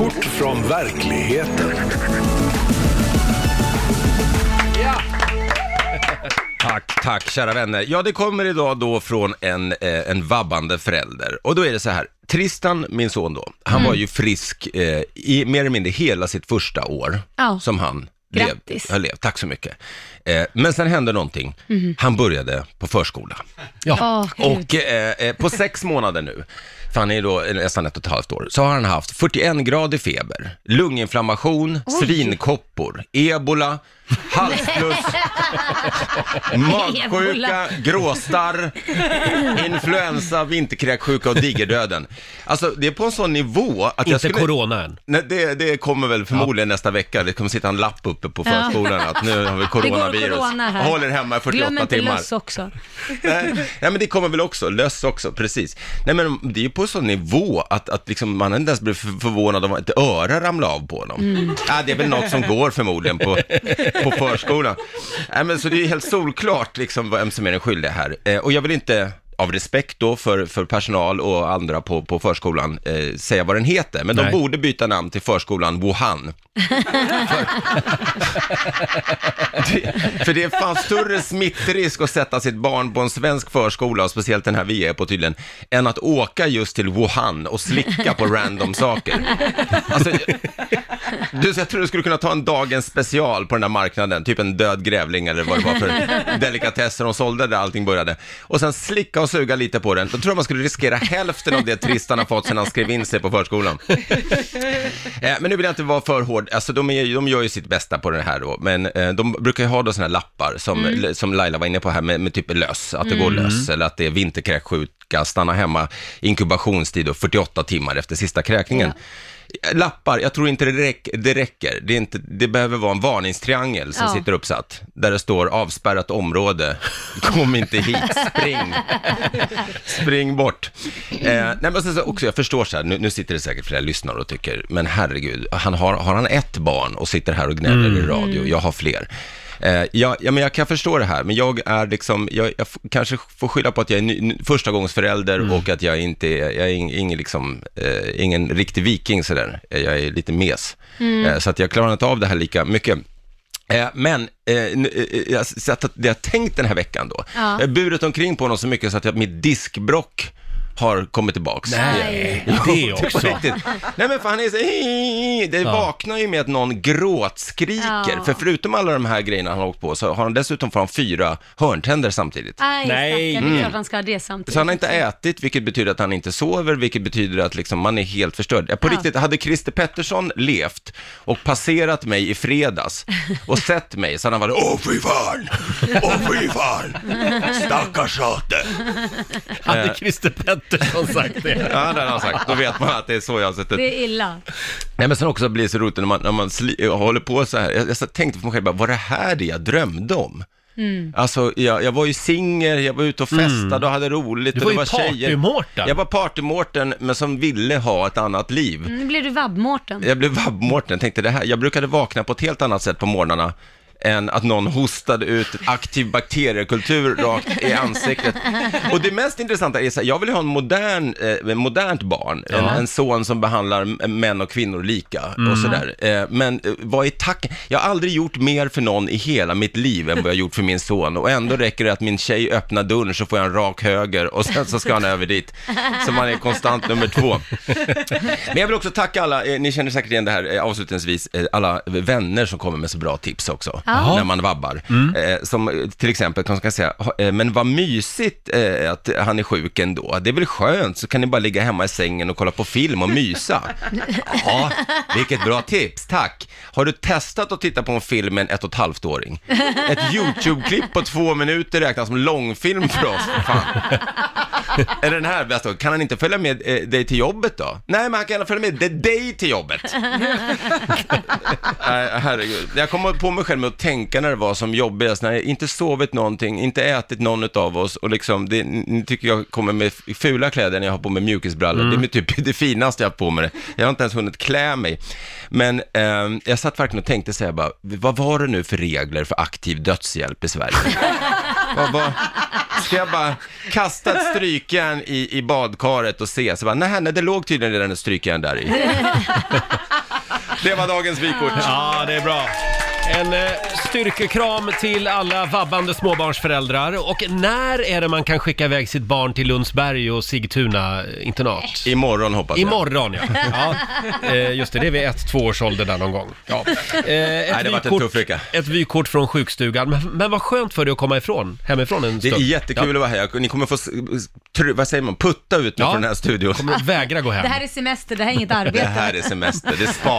Kort från verkligheten. Tack, tack kära vänner. Ja, det kommer idag då från en, eh, en vabbande förälder. Och då är det så här, Tristan, min son då, han var ju frisk eh, i mer eller mindre hela sitt första år Ja. som han Grattis. Lev, har levt. Tack så mycket. Eh, men sen hände någonting. Han började på förskola. Åh, gud. Och eh, eh, på sex månader nu, för han är då nästan ett och ett halvt år, så har han haft 41 grader feber, lunginflammation, svinkoppor, ebola, halsfluss, magsjuka, gråstarr, influensa, vinterkräksjuka och digerdöden. Alltså det är på en sån nivå att jag Inte skulle... corona än. Nej, det, det kommer väl förmodligen nästa vecka. Det kommer sitta en lapp uppe på förskolan att nu har vi coronavirus. corona här. Håll er hemma i 48 Glöm inte timmar. löss också. Nej, nej, men det kommer väl också, löss också, precis. Nej, men det är ju på sån nivå att, att liksom man inte ens blir för- förvånad om att ett öra ramlar av på honom. Mm. Ja, det är väl något som går förmodligen på, på förskolan. Nej, men så det är helt solklart liksom vem som är den skyldiga här. Eh, och jag vill inte av respekt då för, för personal och andra på, på förskolan eh, säga vad den heter, men Nej. de borde byta namn till förskolan Wuhan. Det- För det är fan större smittrisk att sätta sitt barn på en svensk förskola, och speciellt den här vi är på tydligen, än att åka just till Wuhan och slicka på random saker. Alltså, du, jag tror du skulle kunna ta en dagens special på den här marknaden, typ en död grävling eller vad det var för delikatesser de sålde där allting började. Och sen slicka och suga lite på den. Då tror jag man skulle riskera hälften av det Tristan har fått sedan han skrev in sig på förskolan. Eh, men nu vill jag inte vara för hård, alltså de, är, de gör ju sitt bästa på det här då, men eh, de brukar ju ha då sådana här lappar som, som Laila var inne på här med, med typ löss, att det går löss, eller att det är vinterkräksjuka, stanna hemma, inkubationstid och 48 timmar efter sista kräkningen. Lappar, jag tror inte det, räck, det räcker. Det, inte, det behöver vara en varningstriangel som Ja. sitter uppsatt, där det står avspärrat område, kom inte hit, spring, spring bort. Eh, nej, men så också, jag förstår så här, nu, nu sitter det säkert flera lyssnare och tycker, men herregud, han har, har han ett barn och sitter här och gnäller i radio, jag har fler. Eh, ja, ja, men jag kan förstå det här, men jag är liksom, jag, jag kanske får skylla på att jag är ny, första gångs förälder och att jag inte är, jag är ing, ingen, liksom, eh, ingen riktig viking sådär. Eh, Jag är lite mes. Eh, så att jag klarar inte av det här lika mycket. Eh, men eh, eh, jag, det jag har tänkt den här veckan då, Ja. jag har burit omkring på honom så mycket så att jag, mitt diskbrock har kommit tillbaks. Nej, det På också. riktigt. Nej men för han är så, det Ja. vaknar ju med att någon gråtskriker. Ja. För förutom alla de här grejerna han har åkt på så har han dessutom får han fyra hörntänder samtidigt. Nej, Nej. stackarn, det är klart han ska ha det samtidigt. Så han har inte ätit, vilket betyder att han inte sover, vilket betyder att liksom man är helt förstörd. Ja, På Ja. riktigt, hade Christer Pettersson levt och passerat mig i fredags och sett mig så hade han varit Åh fy fan! Åh fy fan! Stackars sate! Hade Christer Pettersson sagt det? Ja, det han sagt. Då vet man att det är så jag har sett ut. Det är illa. Nej men sen också blir det så roligt när man, när man sli, håller på så här, jag, jag tänkte för mig själv, bara, var det här det jag drömde om? Alltså, jag, jag var ju singel, jag var ute och festade och hade roligt. Du och var det ju tjejer. party-Mårten. Jag var partymårten, men som ville ha ett annat liv. Nu blir du vabb-Mårten. Jag blev vabb-Mårten, tänkte det här, jag brukade vakna på ett helt annat sätt på morgnarna än att någon hostade ut aktiv bakteriekultur rakt i ansiktet. Och det mest intressanta är så här, jag vill ha en modern, eh, modernt barn, en, en son som behandlar män och kvinnor lika och sådär. Eh, men eh, vad är tacken? Jag har aldrig gjort mer för någon i hela mitt liv än vad jag har gjort för min son och ändå räcker det att min tjej öppnar dörren så får jag en rak höger och sen så ska han över dit. Så man är konstant nummer två. Men jag vill också tacka alla, eh, ni känner säkert igen det här eh, avslutningsvis, eh, alla vänner som kommer med så bra tips också, Ja. när man vabbar. Eh, som eh, till exempel, kan man säga, ha- eh, men vad mysigt eh, att han är sjuk ändå. Det är väl skönt, så kan ni bara ligga hemma i sängen och kolla på film och mysa. Ja, vilket bra tips, tack. Har du testat att titta på en film med en ett och ett halvt-åring? Ett YouTube-klipp på två minuter räknas som långfilm för oss, för fan. Är den här bäst då? Kan han inte följa med eh, dig till jobbet då? Nej, men han kan följa med dig- dig till jobbet. Nej, herregud. Jag kommer på mig själv med att tänka när det var som jobbigast, när jag inte sovit någonting, inte ätit någon av oss och liksom, det, ni tycker jag kommer med fula kläder när jag har på mig mjukisbrallor. Det är med typ det finaste jag har på mig det. Jag har inte ens hunnit klä mig. Men eh, jag satt verkligen och tänkte så här bara, vad var det nu för regler för aktiv dödshjälp i Sverige? vad, vad, Ska jag bara kasta ett strykjärn i, i badkaret och se, så bara, nej, nej, det låg tydligen redan ett strykjärn där i. Det var dagens vykort. Ja, det är bra. En eh, styrkekram till alla vabbande småbarnsföräldrar. Och när är det man kan skicka iväg sitt barn till Lundsberg och Sigtuna internat? Imorgon hoppas jag. Imorgon ja. ja. Eh, just det, det är vid ett, två års ålder där någon gång. Ja. Eh, ett, Nej, det har varit en tuff vecka. ett vykort från sjukstugan. Men, men vad skönt för dig att komma ifrån, hemifrån en Det stund. är jättekul att vara här. Ni kommer få, s- vad säger man, putta ut mig Ja. från den här studion. Kommer vägra gå hem. Det här är semester, det här är inget Det arbete. här är semester, det är spa.